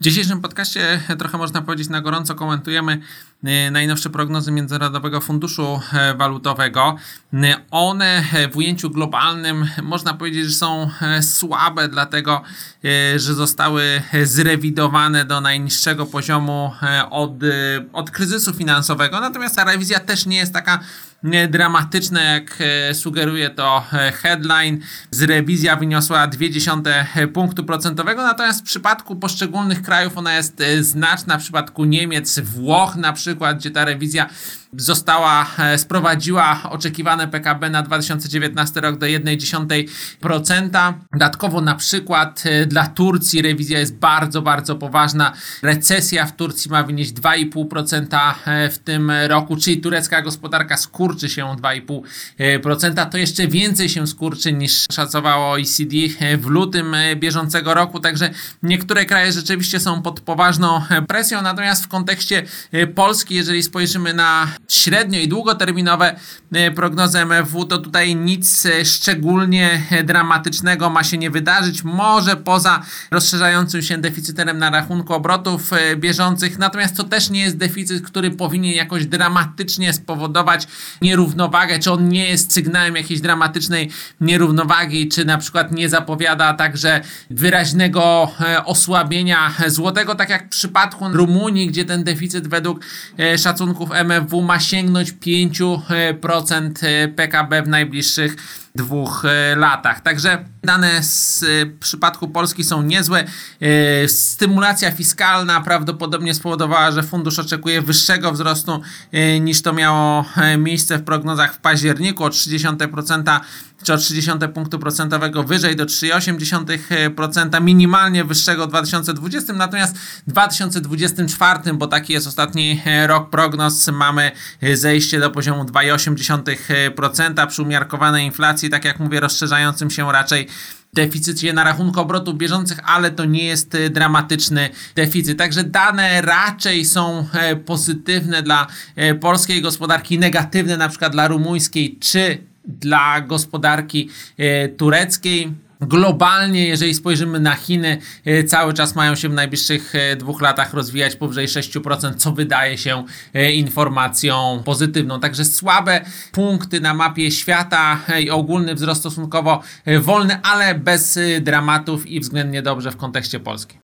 W dzisiejszym podcaście trochę można powiedzieć na gorąco komentujemy e, najnowsze prognozy Międzynarodowego Funduszu e, Walutowego. E, one w ujęciu globalnym można powiedzieć, że są słabe, dlatego że zostały zrewidowane do najniższego poziomu od, od kryzysu finansowego. Natomiast ta rewizja też nie jest taka dramatyczne, jak sugeruje to headline. Z rewizja wyniosła 0,2 punktu procentowego, natomiast w przypadku poszczególnych krajów ona jest e, znaczna. W przypadku Niemiec, Włoch na przykład, gdzie ta rewizja została, e, sprowadziła oczekiwane PKB na 2019 rok do 1,1%. Dodatkowo na przykład e, dla Turcji rewizja jest bardzo, bardzo poważna. Recesja w Turcji ma wynieść 2,5% w tym roku, czyli turecka gospodarka skurczy się o 2,5%. To jeszcze więcej się skurczy niż szacowało OECD w lutym bieżącego roku, także niektóre kraje rzeczywiście są pod poważną presją, natomiast w kontekście Polski, jeżeli spojrzymy na średnio i długoterminowe e, prognozy MFW, to tutaj nic e, szczególnie dramatycznego ma się nie wydarzyć. Może poza rozszerzającym się deficytem na rachunku obrotów e, bieżących, natomiast to też nie jest deficyt, który powinien jakoś dramatycznie spowodować nierównowagę, czy on nie jest sygnałem jakiejś dramatycznej nierównowagi, czy na przykład nie zapowiada także wyraźnego osłabienia złotego, tak jak w przypadku Rumunii, gdzie ten deficyt według szacunków MFW ma sięgnąć 5% e, PKB w najbliższych dwóch e, latach. Także dane z e, przypadku Polski są niezłe. Stymulacja fiskalna prawdopodobnie spowodowała, że fundusz oczekuje wyższego wzrostu niż to miało miejsce w prognozach w październiku o 30% czy o 30 punktu procentowego wyżej do 3,8%, minimalnie wyższego w 2020, natomiast w 2024, bo taki jest ostatni rok prognoz, mamy zejście do poziomu 2,8% przy umiarkowanej inflacji, tak jak mówię, rozszerzającym się raczej deficycie na rachunku obrotów bieżących, ale to nie jest dramatyczny deficyt. Także dane raczej są e, pozytywne dla e, polskiej gospodarki, negatywne na przykład dla rumuńskiej czy dla gospodarki e, tureckiej. Globalnie, jeżeli spojrzymy na Chiny, e, cały czas mają się w najbliższych e, dwóch latach rozwijać powyżej 6%, co wydaje się informacją pozytywną. Także słabe punkty na mapie świata i ogólny wzrost stosunkowo wolny, ale bez dramatów i względnie dobrze w kontekście Polski.